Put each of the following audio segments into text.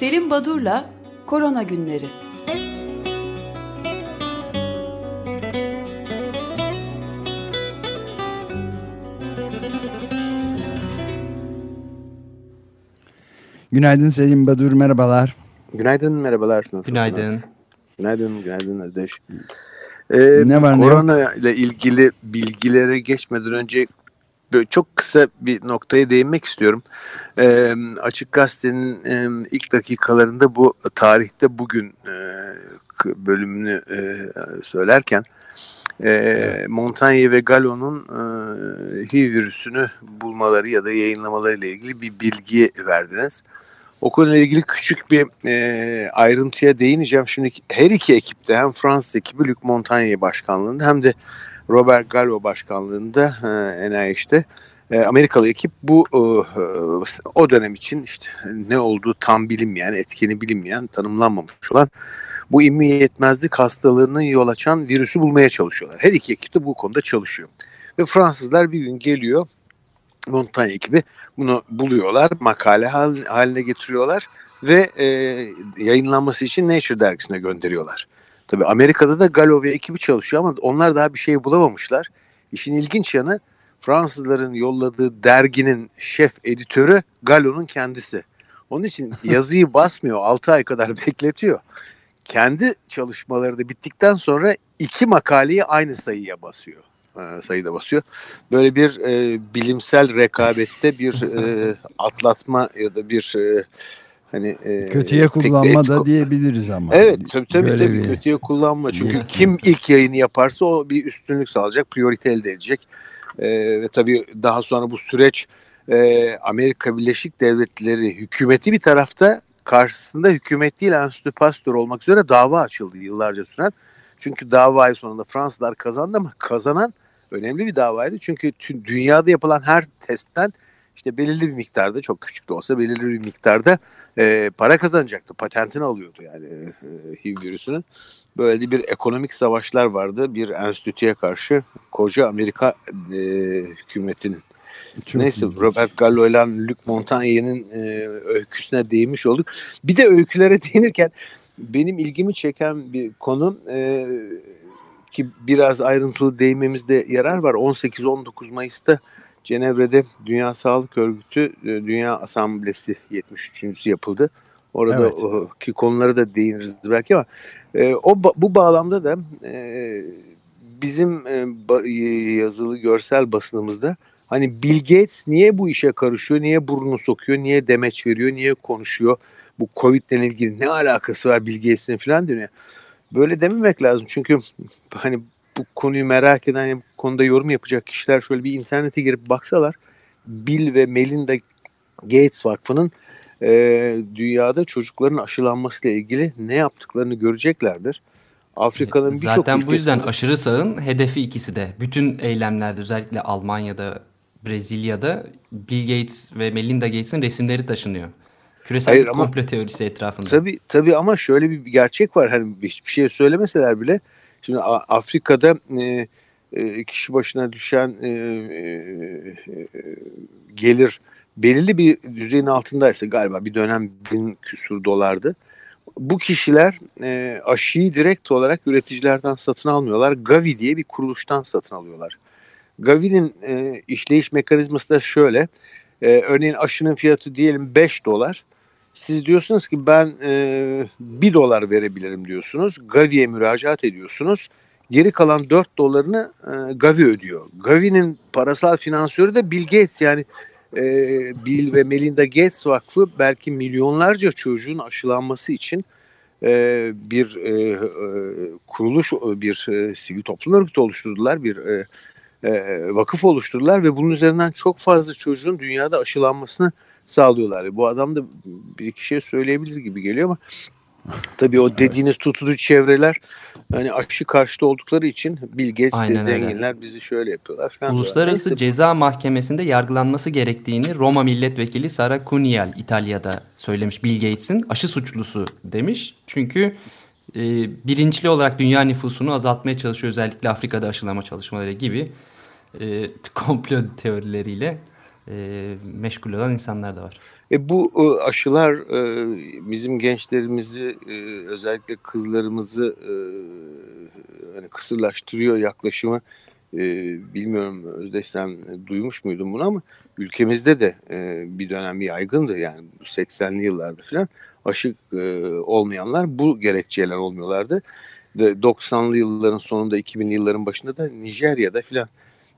Selim Badur'la Korona Günleri. Günaydın Selim Badur, merhabalar. Günaydın, merhabalar. Nasılsınız? Günaydın. Günaydın, günaydın Özdeş. Ee, ne var korona ne yok? ile ilgili bilgilere geçmeden önce böyle çok kısa bir noktaya değinmek istiyorum. Ee, Açık Gazete'nin e, ilk dakikalarında bu tarihte bugün e, bölümünü e, söylerken e, Montaigne ve Gallo'nun e, HIV virüsünü bulmaları ya da yayınlamaları ile ilgili bir bilgi verdiniz. O konuyla ilgili küçük bir e, ayrıntıya değineceğim. Şimdi her iki ekipte hem Fransız ekibi Luc Montagnier başkanlığında hem de Robert Gallo başkanlığında e, NIH'te e, Amerikalı ekip bu e, o dönem için işte ne olduğu tam bilinmeyen, etkeni bilinmeyen, tanımlanmamış olan bu immün yetmezlik hastalığının yol açan virüsü bulmaya çalışıyorlar. Her iki ekip de bu konuda çalışıyor. Ve Fransızlar bir gün geliyor Montaigne ekibi bunu buluyorlar, makale haline getiriyorlar ve e, yayınlanması için Nature dergisine gönderiyorlar. Tabi Amerika'da da Gallo ve ekibi çalışıyor ama onlar daha bir şey bulamamışlar. İşin ilginç yanı Fransızların yolladığı derginin şef editörü Gallo'nun kendisi. Onun için yazıyı basmıyor, 6 ay kadar bekletiyor. Kendi çalışmaları da bittikten sonra iki makaleyi aynı sayıya basıyor. E, sayıda basıyor. Böyle bir e, bilimsel rekabette bir e, atlatma ya da bir e, hani e, kötüye kullanma da diyebiliriz ama. Evet tabii tabii, tabii kötüye kullanma. Çünkü kim ilk yayını yaparsa o bir üstünlük sağlayacak, priorite elde edecek. E, ve tabii daha sonra bu süreç e, Amerika Birleşik Devletleri hükümeti bir tarafta karşısında hükümet değil Enstitü Pasteur olmak üzere dava açıldı yıllarca süren. Çünkü davayı sonunda Fransızlar kazandı ama kazanan önemli bir davaydı. Çünkü tüm dünyada yapılan her testten işte belirli bir miktarda çok küçük de olsa belirli bir miktarda e, para kazanacaktı. Patentini alıyordu yani e, HIV virüsünün. Böyle bir ekonomik savaşlar vardı bir enstitüye karşı koca Amerika e, hükümetinin. Çok Neyse ilginç. Robert Gallo ile Luc Montagnier'in e, öyküsüne değinmiş olduk. Bir de öykülere değinirken benim ilgimi çeken bir konu e, ki biraz ayrıntılı değinmemizde yarar var. 18-19 Mayıs'ta Cenevre'de Dünya Sağlık Örgütü e, Dünya Asamblesi 73. yapıldı. Orada evet. o, ki konuları da değiniriz belki ama e, o bu bağlamda da e, bizim e, yazılı görsel basınımızda hani Bill Gates niye bu işe karışıyor, niye burnunu sokuyor, niye demeç veriyor, niye konuşuyor, bu Covid ile ilgili ne alakası var Bill Gates'in falan diyor. Böyle dememek lazım çünkü hani bu konuyu merak eden, yani bu konuda yorum yapacak kişiler şöyle bir internete girip baksalar Bill ve Melinda Gates Vakfı'nın e, dünyada çocukların aşılanmasıyla ilgili ne yaptıklarını göreceklerdir. Afrika'nın birçok Zaten bu yüzden aşırı sağın hedefi ikisi de. Bütün eylemlerde özellikle Almanya'da, Brezilya'da Bill Gates ve Melinda Gates'in resimleri taşınıyor. Küresel Hayır, ama, komplo teorisi etrafında. Tabii tabii ama şöyle bir gerçek var. Hani hiçbir şey söylemeseler bile şimdi Afrika'da e, e, kişi başına düşen e, e, gelir belirli bir düzeyin altındaysa galiba bir dönem bin küsur dolardı. Bu kişiler e, aşıyı direkt olarak üreticilerden satın almıyorlar. Gavi diye bir kuruluştan satın alıyorlar. Gavi'nin e, işleyiş mekanizması da şöyle. E, örneğin aşının fiyatı diyelim 5 dolar. Siz diyorsunuz ki ben e, 1 dolar verebilirim diyorsunuz. Gavi'ye müracaat ediyorsunuz. Geri kalan 4 dolarını e, Gavi ödüyor. Gavi'nin parasal finansörü de Bill Gates yani e, Bill ve Melinda Gates Vakfı belki milyonlarca çocuğun aşılanması için e, bir e, e, kuruluş, bir e, sivil toplum örgütü oluşturdular, bir e, e, vakıf oluşturdular ve bunun üzerinden çok fazla çocuğun dünyada aşılanmasını sağlıyorlar. Bu adam da bir iki şey söyleyebilir gibi geliyor ama tabii o dediğiniz tutucu çevreler hani aşı karşıtı oldukları için Bill Gates zenginler öyle. bizi şöyle yapıyorlar. Falan Uluslararası Neyse. Ceza Mahkemesi'nde yargılanması gerektiğini Roma Milletvekili Sara Cunial İtalya'da söylemiş Bill Gates'in aşı suçlusu demiş. Çünkü e, bilinçli olarak dünya nüfusunu azaltmaya çalışıyor özellikle Afrika'da aşılama çalışmaları gibi e, komplo teorileriyle e, meşgul olan insanlar da var. E bu e, aşılar e, bizim gençlerimizi e, özellikle kızlarımızı e, hani kısırlaştırıyor yaklaşımı e, bilmiyorum Özdeş sen duymuş muydun bunu ama ülkemizde de e, bir dönem yaygındı yani 80'li yıllarda falan aşı e, olmayanlar bu gerekçeler olmuyorlardı. 90'lı yılların sonunda 2000'li yılların başında da Nijerya'da filan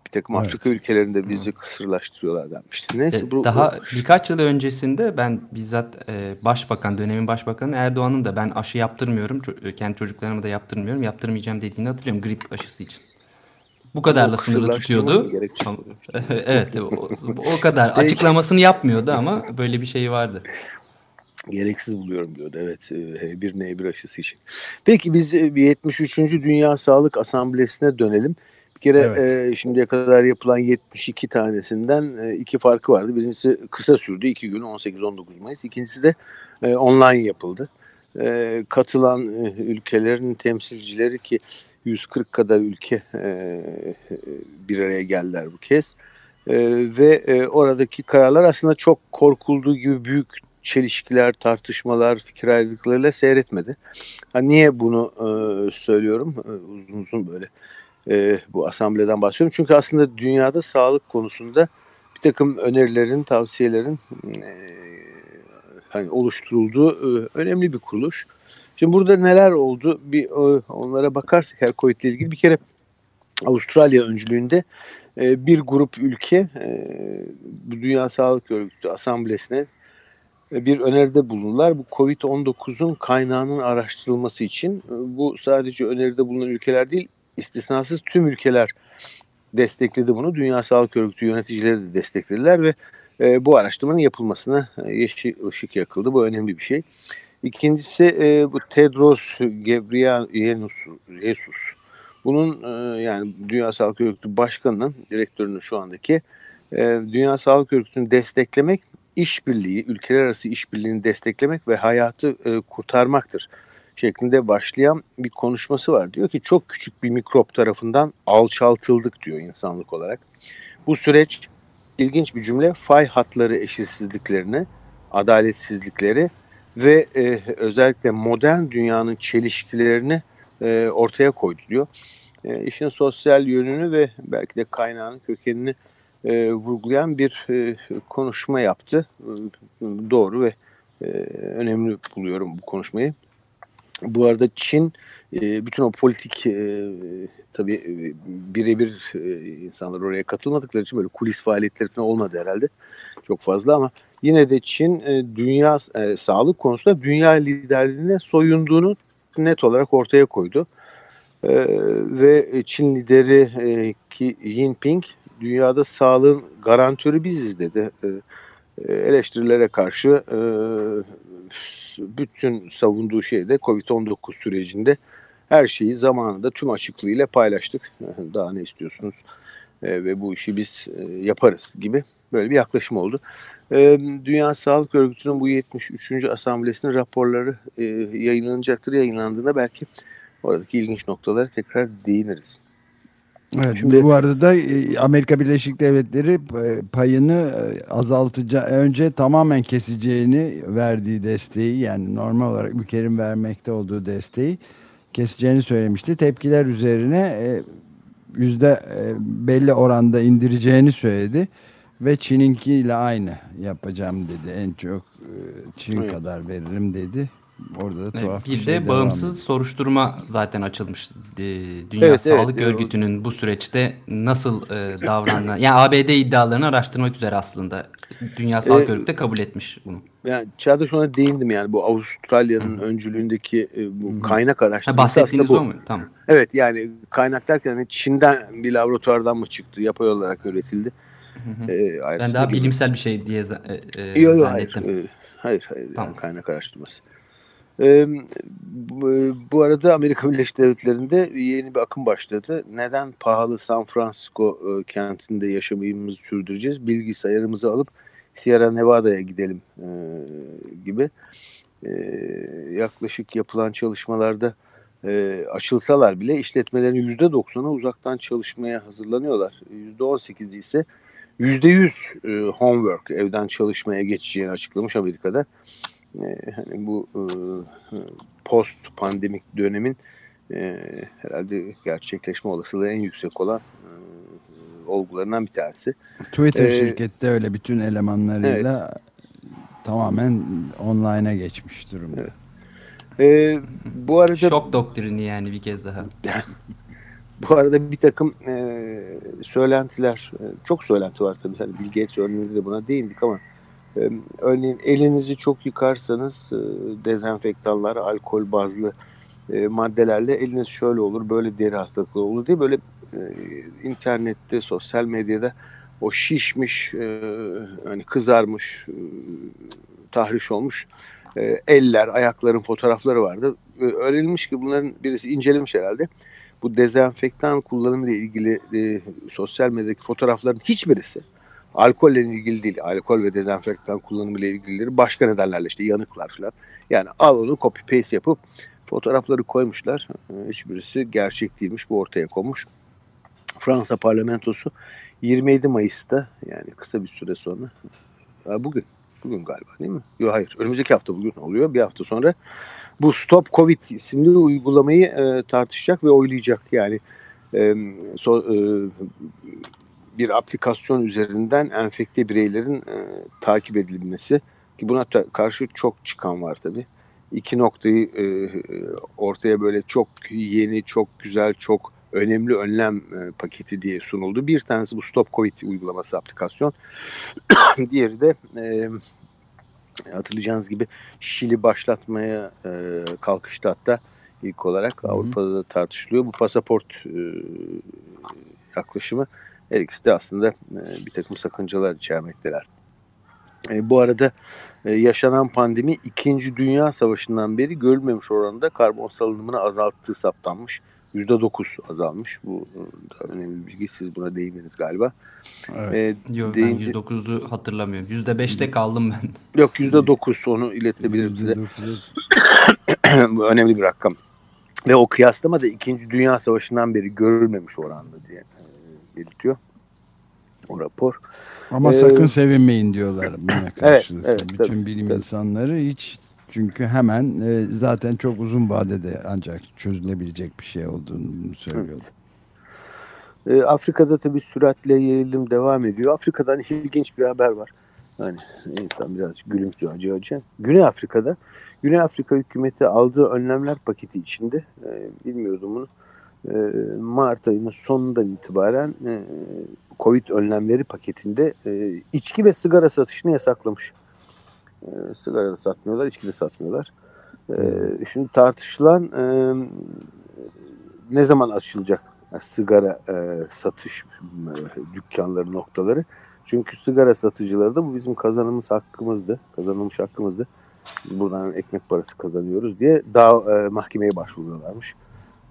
bir takım evet. Afrika ülkelerinde bizi Hı. kısırlaştırıyorlar denmişti. Neyse e, bu daha bu... birkaç yıl öncesinde ben bizzat e, başbakan dönemin başbakanı Erdoğan'ın da ben aşı yaptırmıyorum e, kendi çocuklarıma da yaptırmıyorum yaptırmayacağım dediğini hatırlıyorum grip aşısı için. Bu kadarla sınırlı tutuyordu. evet o, o kadar açıklamasını yapmıyordu ama böyle bir şey vardı gereksiz buluyorum diyordu. Evet H1 N1 aşısı için. Peki biz 73. Dünya Sağlık Asamblesi'ne dönelim kere evet. e, şimdiye kadar yapılan 72 tanesinden e, iki farkı vardı. Birincisi kısa sürdü. iki gün 18-19 Mayıs. İkincisi de e, online yapıldı. E, katılan e, ülkelerin temsilcileri ki 140 kadar ülke e, bir araya geldiler bu kez. E, ve e, oradaki kararlar aslında çok korkulduğu gibi büyük çelişkiler, tartışmalar, fikir ayrılıklarıyla seyretmedi. Ha, niye bunu e, söylüyorum? E, uzun uzun böyle e, bu asambleden bahsediyorum. Çünkü aslında dünyada sağlık konusunda bir takım önerilerin, tavsiyelerin e, hani oluşturulduğu e, önemli bir kuruluş. Şimdi burada neler oldu? Bir e, onlara bakarsak her COVID ile ilgili bir kere Avustralya öncülüğünde e, bir grup ülke e, Dünya Sağlık Örgütü asamblesine e, bir öneride bulundular. Bu Covid-19'un kaynağının araştırılması için e, bu sadece öneride bulunan ülkeler değil istisnasız tüm ülkeler destekledi bunu. Dünya Sağlık Örgütü yöneticileri de desteklediler ve e, bu araştırmanın yapılmasına e, yeşil ışık yakıldı. Bu önemli bir şey. İkincisi e, bu Tedros Ghebreyesus. Bunun e, yani Dünya Sağlık Örgütü Başkanı'nın, direktörünün şu andaki e, Dünya Sağlık Örgütü'nü desteklemek, işbirliği, ülkeler arası işbirliğini desteklemek ve hayatı e, kurtarmaktır şeklinde başlayan bir konuşması var. Diyor ki çok küçük bir mikrop tarafından alçaltıldık diyor insanlık olarak. Bu süreç ilginç bir cümle fay hatları eşitsizliklerini, adaletsizlikleri ve e, özellikle modern dünyanın çelişkilerini e, ortaya koydu diyor. E, işin sosyal yönünü ve belki de kaynağının kökenini e, vurgulayan bir e, konuşma yaptı. E, doğru ve e, önemli buluyorum bu konuşmayı. Bu arada Çin e, bütün o politik e, tabii e, birebir insanlar oraya katılmadıkları için böyle kulis faaliyetleri falan olmadı herhalde çok fazla ama yine de Çin dünya sağlık konusunda dünya liderliğine soyunduğunu net olarak ortaya koydu. Ve Çin lideri Xi Jinping dünyada sağlığın garantörü biziz dedi. Eleştirilere karşı bütün savunduğu şey de Covid-19 sürecinde her şeyi zamanında tüm açıklığıyla paylaştık. Daha ne istiyorsunuz? E, ve bu işi biz e, yaparız gibi böyle bir yaklaşım oldu. E, Dünya Sağlık Örgütü'nün bu 73. asamblesinin raporları e, yayınlanacaktır. Yayınlandığında belki oradaki ilginç noktalara tekrar değiniriz. Evet, Şimdi, bu arada da e, Amerika Birleşik Devletleri e, payını e, azaltacağı önce tamamen keseceğini verdiği desteği yani normal olarak ülkenin vermekte olduğu desteği keseceğini söylemişti. Tepkiler üzerine yüzde belli oranda indireceğini söyledi ve Çin'inkiyle aynı yapacağım dedi. En çok Çin evet. kadar veririm dedi. Orada da tuhaf bir, bir şey de bağımsız soruşturma zaten açılmış. Dünya evet, Sağlık evet, Örgütü'nün bu süreçte nasıl e, davranan yani ABD iddialarını araştırmak üzere aslında. Dünya Sağlık ee, Örgütü de kabul etmiş bunu. Yani Çağdaş ona değindim yani bu Avustralya'nın öncülüğündeki e, bu kaynak araştırması ha, bahsettiğiniz bu. o mu? Tamam. Evet yani kaynak derken hani Çin'den bir laboratuvardan mı çıktı yapay olarak üretildi. Hı hı. Ee, ben daha gibi. bilimsel bir şey diye e, e, yo, yo, zannettim. Hayır, hayır, hayır tamam. yani kaynak araştırması. Bu arada Amerika Birleşik Devletleri'nde yeni bir akım başladı. Neden pahalı San Francisco e, kentinde yaşamayımızı sürdüreceğiz? Bilgisayarımızı alıp Sierra Nevada'ya gidelim gibi. Yaklaşık yapılan çalışmalarda e, açılsalar bile işletmelerin %90'ı uzaktan çalışmaya hazırlanıyorlar. %18'i ise %100 e, homework evden çalışmaya geçeceğini açıklamış Amerika'da. E, hani bu e, post pandemik dönemin e, herhalde gerçekleşme olasılığı en yüksek olan e, olgularından bir tanesi. Twitter ee, şirkette öyle bütün elemanlarıyla evet. tamamen online'a geçmiş durumda. Evet. Ee, bu arada şok doktrini yani bir kez daha. bu arada bir takım e, söylentiler, çok söylenti var tabii. Hani Bill Gates örneğinde de buna değindik ama örneğin elinizi çok yıkarsanız e, dezenfektanlar, alkol bazlı e, maddelerle eliniz şöyle olur, böyle deri hastalıkları olur diye böyle e, internette, sosyal medyada o şişmiş, hani kızarmış, tahriş olmuş eller, ayakların fotoğrafları vardı. Öğrenilmiş ki bunların birisi incelemiş herhalde. Bu dezenfektan kullanımı ile ilgili sosyal medyadaki fotoğrafların hiçbirisi alkolle ilgili değil. Alkol ve dezenfektan kullanımı ile ilgilileri başka nedenlerle işte yanıklar falan. Yani al onu copy paste yapıp fotoğrafları koymuşlar. E, hiçbirisi gerçek değilmiş. Bu ortaya konmuş. Fransa parlamentosu 27 Mayıs'ta yani kısa bir süre sonra bugün bugün galiba değil mi? Yok hayır önümüzdeki hafta bugün oluyor bir hafta sonra bu Stop Covid isimli uygulamayı e, tartışacak ve oylayacak yani e, so, e, bir aplikasyon üzerinden enfekte bireylerin e, takip edilmesi ki buna karşı çok çıkan var tabi. İki noktayı e, ortaya böyle çok yeni, çok güzel, çok önemli önlem e, paketi diye sunuldu. Bir tanesi bu Stop Covid uygulaması aplikasyon. Diğeri de e, hatırlayacağınız gibi Şili başlatmaya e, kalkıştı hatta ilk olarak Hı-hı. Avrupa'da da tartışılıyor. Bu pasaport e, yaklaşımı her ikisi de aslında e, bir takım sakıncalar içermekteler. E, bu arada e, yaşanan pandemi 2. Dünya Savaşı'ndan beri görülmemiş oranda karbon salınımını azalttığı saptanmış. %9 azalmış. Bu da önemli bir bilgi. Siz buna değindiniz galiba. Evet. Ee, Yok değindi... ben %9'u hatırlamıyorum. %5'te kaldım ben. Yok %9 onu iletebilirim size. bu önemli bir rakam. Ve o kıyaslama da 2. Dünya Savaşı'ndan beri görülmemiş oranda diye e, belirtiyor o rapor. Ama ee, sakın sevinmeyin diyorlar buna karşılıklı. Evet, evet, Bütün tabii, bilim tabii. insanları hiç çünkü hemen e, zaten çok uzun vadede ancak çözülebilecek bir şey olduğunu söylüyordu. Evet. E, Afrika'da tabii süratle yayılım devam ediyor. Afrika'dan ilginç bir haber var. Hani insan birazcık gülümsüyor acı acı. Güney Afrika'da Güney Afrika hükümeti aldığı önlemler paketi içinde e, bilmiyordum bunu. E, Mart ayının sonundan itibaren e, Covid önlemleri paketinde e, içki ve sigara satışını yasaklamış. E, sigara da satmıyorlar, içki de satmıyorlar. Şimdi tartışılan ne zaman açılacak sigara satış dükkanları noktaları. Çünkü sigara satıcıları da bu bizim kazanımız hakkımızdı. Kazanılmış hakkımızdı. Buradan ekmek parası kazanıyoruz diye daha mahkemeye başvuruyorlarmış.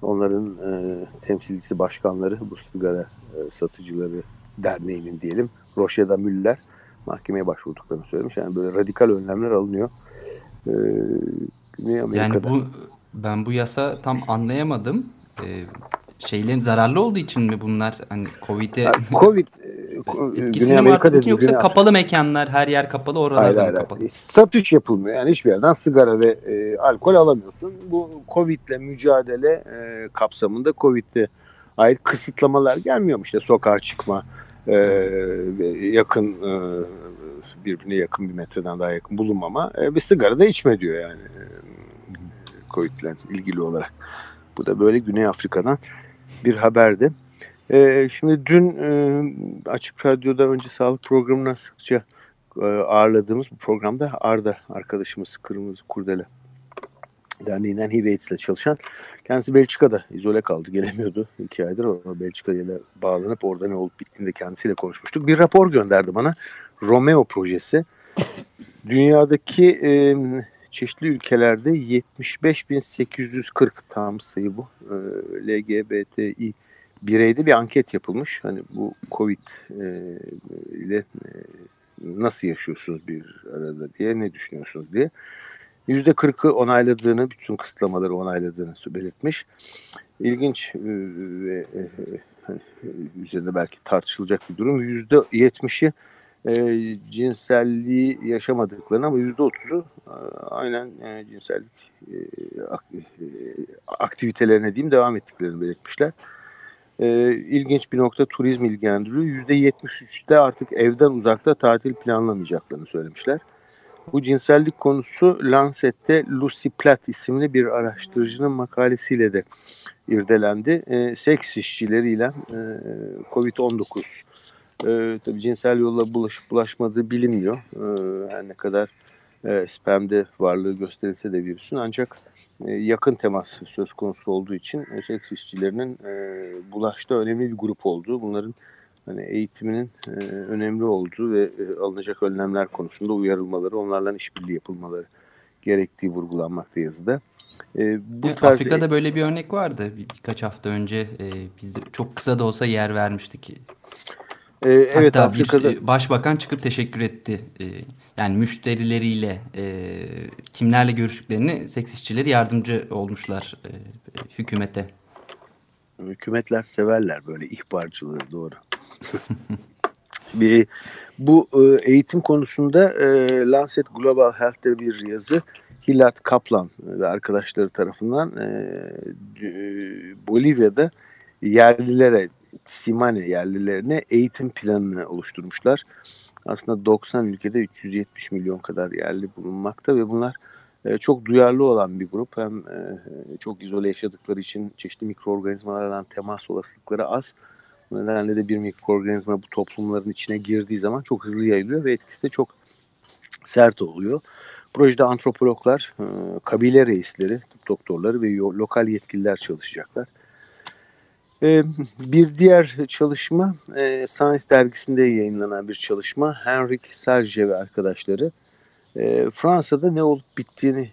Onların e, temsilcisi başkanları bu sigara e, satıcıları derneğinin diyelim Roşeda Müller mahkemeye başvurduklarını söylemiş. Yani böyle radikal önlemler alınıyor. Ee, Güney Amerika'da. Yani bu ben bu yasa tam anlayamadım. Ee, şeylerin zararlı olduğu için mi bunlar hani Covid'e yani Covid e, etkisini mi arttırdığı yoksa Güney kapalı mekanlar her yer kapalı oralarda hayır, hayır, kapalı? Satış yapılmıyor. Yani hiçbir yerden sigara ve e, alkol alamıyorsun. Bu Covid'le mücadele e, kapsamında Covid'de ait kısıtlamalar gelmiyormuş işte sokağa çıkma, e, yakın e, birbirine yakın bir metreden daha yakın bulunmama e, bir sigara da içme diyor yani e, COVID'le ilgili olarak. Bu da böyle Güney Afrika'dan bir haberdi. E, şimdi dün e, Açık Radyo'da önce sağlık programına sıkça e, ağırladığımız bu programda Arda arkadaşımız Kırmızı Kurdele Derneği'nden HIV ile çalışan. Kendisi Belçika'da izole kaldı. Gelemiyordu. iki aydır o Belçika ile bağlanıp orada ne olup bittiğinde kendisiyle konuşmuştuk. Bir rapor gönderdi bana. Romeo projesi. Dünyadaki e, çeşitli ülkelerde 75.840 tam sayı bu. E, LGBTİ bireyde bir anket yapılmış. Hani bu Covid e, ile e, nasıl yaşıyorsunuz bir arada diye ne düşünüyorsunuz diye. %40'ı onayladığını, bütün kısıtlamaları onayladığını belirtmiş. İlginç e, ve e, üzerinde belki tartışılacak bir durum. Yüzde yetmişi e, cinselliği yaşamadıklarını ama yüzde otuzu e, aynen e, cinsellik e, e, aktivitelerine diyeyim devam ettiklerini belirtmişler. E, ilginç bir nokta turizm ilgilendiriyor. Yüzde yetmiş üçte artık evden uzakta tatil planlamayacaklarını söylemişler. Bu cinsellik konusu Lancet'te Lucy Platt isimli bir araştırıcının makalesiyle de irdelendi. E, seks işçileriyle e, COVID-19 e, tabii cinsel yolla bulaşıp bulaşmadığı bilinmiyor. E, her ne kadar e, spermde varlığı gösterilse de virüsün ancak e, yakın temas söz konusu olduğu için e, seks işçilerinin e, bulaşta önemli bir grup olduğu, bunların hani eğitiminin e, önemli olduğu ve e, alınacak önlemler konusunda uyarılmaları, onlarla işbirliği yapılmaları gerektiği vurgulanmakta yazıda. E, bu evet, tarz... Afrika'da böyle bir örnek vardı bir, birkaç hafta önce e, biz de çok kısa da olsa yer vermiştik. E, evet Hatta Afrika'da bir başbakan çıkıp teşekkür etti. E, yani müşterileriyle e, kimlerle görüştüklerini seks işçileri yardımcı olmuşlar e, hükümete. Hükümetler severler böyle ihbarcılığı doğru. bir bu e, eğitim konusunda e, Lancet Global Health'te bir yazı Hilat Kaplan ve arkadaşları tarafından e, Bolivya'da yerlilere, Simane yerlilerine eğitim planını oluşturmuşlar. Aslında 90 ülkede 370 milyon kadar yerli bulunmakta ve bunlar e, çok duyarlı olan bir grup. Hem e, çok izole yaşadıkları için çeşitli mikroorganizmalarla temas olasılıkları az. Bu nedenle de bir mikroorganizma bu toplumların içine girdiği zaman çok hızlı yayılıyor ve etkisi de çok sert oluyor. Projede antropologlar, e, kabile reisleri, doktorları ve lokal yetkililer çalışacaklar. E, bir diğer çalışma e, Science dergisinde yayınlanan bir çalışma. Henrik Serge ve arkadaşları Fransa'da ne olup bittiğini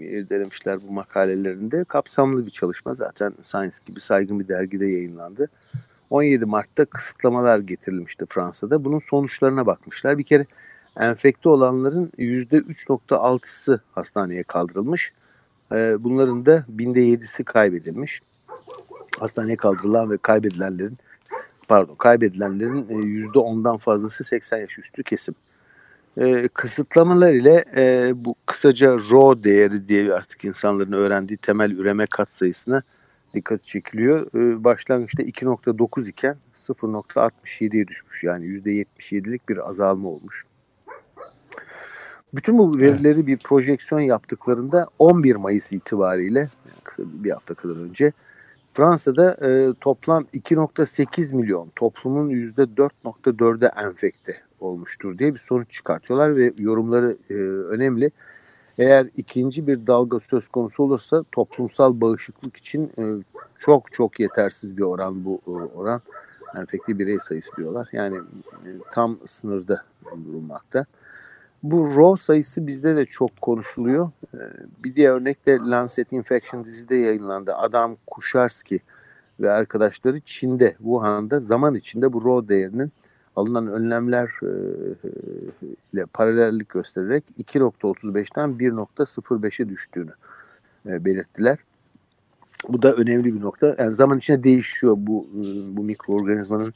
irdelemişler bu makalelerinde. Kapsamlı bir çalışma zaten Science gibi saygın bir dergide yayınlandı. 17 Mart'ta kısıtlamalar getirilmişti Fransa'da. Bunun sonuçlarına bakmışlar. Bir kere enfekte olanların %3.6'sı hastaneye kaldırılmış. Ee, bunların da binde yedisi kaybedilmiş. Hastaneye kaldırılan ve kaybedilenlerin pardon kaybedilenlerin %10'dan e, fazlası 80 yaş üstü kesim. E, kısıtlamalar ile e, bu kısaca RAW değeri diye artık insanların öğrendiği temel üreme katsayısına dikkat çekiliyor. E, başlangıçta 2.9 iken 0.67'ye düşmüş. Yani %77'lik bir azalma olmuş. Bütün bu verileri evet. bir projeksiyon yaptıklarında 11 Mayıs itibariyle kısa bir hafta kadar önce Fransa'da e, toplam 2.8 milyon toplumun %4.4'e enfekte olmuştur diye bir sonuç çıkartıyorlar ve yorumları e, önemli. Eğer ikinci bir dalga söz konusu olursa toplumsal bağışıklık için e, çok çok yetersiz bir oran bu e, oran. Enfekte birey sayısı diyorlar. Yani e, tam sınırda bulunmakta. Bu RAW sayısı bizde de çok konuşuluyor. Ee, bir diğer örnek de Lancet Infection dizide yayınlandı. Adam Kuşarski ve arkadaşları Çin'de, Wuhan'da zaman içinde bu RAW değerinin alınan önlemler e, ile paralellik göstererek 2.35'ten 1.05'e düştüğünü e, belirttiler. Bu da önemli bir nokta. Yani zaman içinde değişiyor bu bu mikroorganizmanın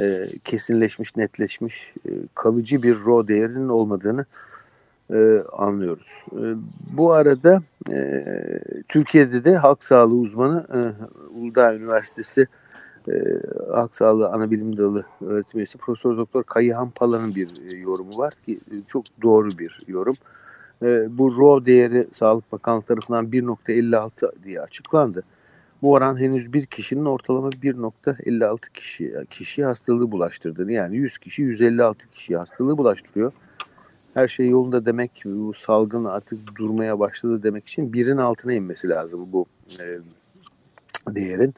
e, kesinleşmiş, netleşmiş, e, kalıcı bir RO değerinin olmadığını e, anlıyoruz. E, bu arada e, Türkiye'de de halk sağlığı uzmanı e, Uludağ Üniversitesi e, Halk Sağlığı Anabilim Dalı öğretim üyesi Profesör Doktor Kayıhan Pala'nın bir e, yorumu var ki e, çok doğru bir yorum. E, bu RO değeri Sağlık Bakanlığı tarafından 1.56 diye açıklandı. Bu oran henüz bir kişinin ortalama 1.56 kişi kişi hastalığı bulaştırdığını yani 100 kişi 156 kişi hastalığı bulaştırıyor. Her şey yolunda demek bu salgın artık durmaya başladı demek için birin altına inmesi lazım bu e, değerin.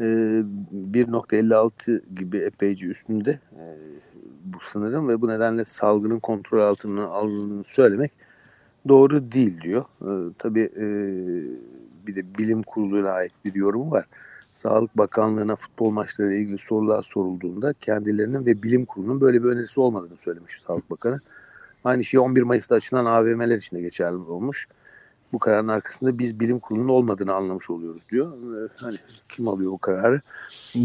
E, 1.56 gibi epeyce üstünde e, bu sınırın ve bu nedenle salgının kontrol altına alındığını söylemek doğru değil diyor. E, tabii e, bir de bilim kuruluna ait bir yorumu var. Sağlık Bakanlığı'na futbol maçları ile ilgili sorular sorulduğunda kendilerinin ve bilim kurulunun böyle bir önerisi olmadığını söylemiş Sağlık Bakanı. Aynı şey 11 Mayıs'ta açılan AVM'ler için de geçerli olmuş. Bu kararın arkasında biz bilim kurulunun olmadığını anlamış oluyoruz diyor. Hani kim alıyor bu kararı? Ee,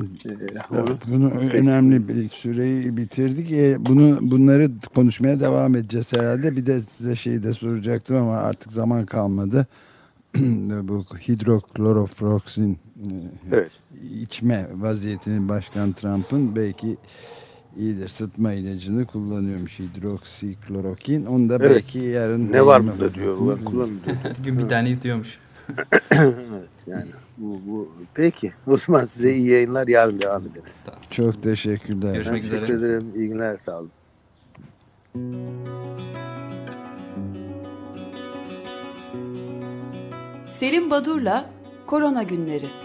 evet, bunu önemli bir süreyi bitirdik. Ee, bunu bunları konuşmaya devam edeceğiz herhalde. Bir de size şeyi de soracaktım ama artık zaman kalmadı. bu hidroklorofroksin e, evet. içme vaziyetini Başkan Trump'ın belki iyidir sıtma ilacını kullanıyormuş hidroksiklorokin. Onu da evet. belki yarın ne var burada diyor. Ben kullanıyorum. Gün bir tane diyormuş. evet yani bu, bu peki Osman size iyi yayınlar yarın devam ederiz. Tamam. Çok teşekkürler. Görüşmek üzere. Teşekkür ederim. İyi günler sağ olun. Selim Badur'la Korona Günleri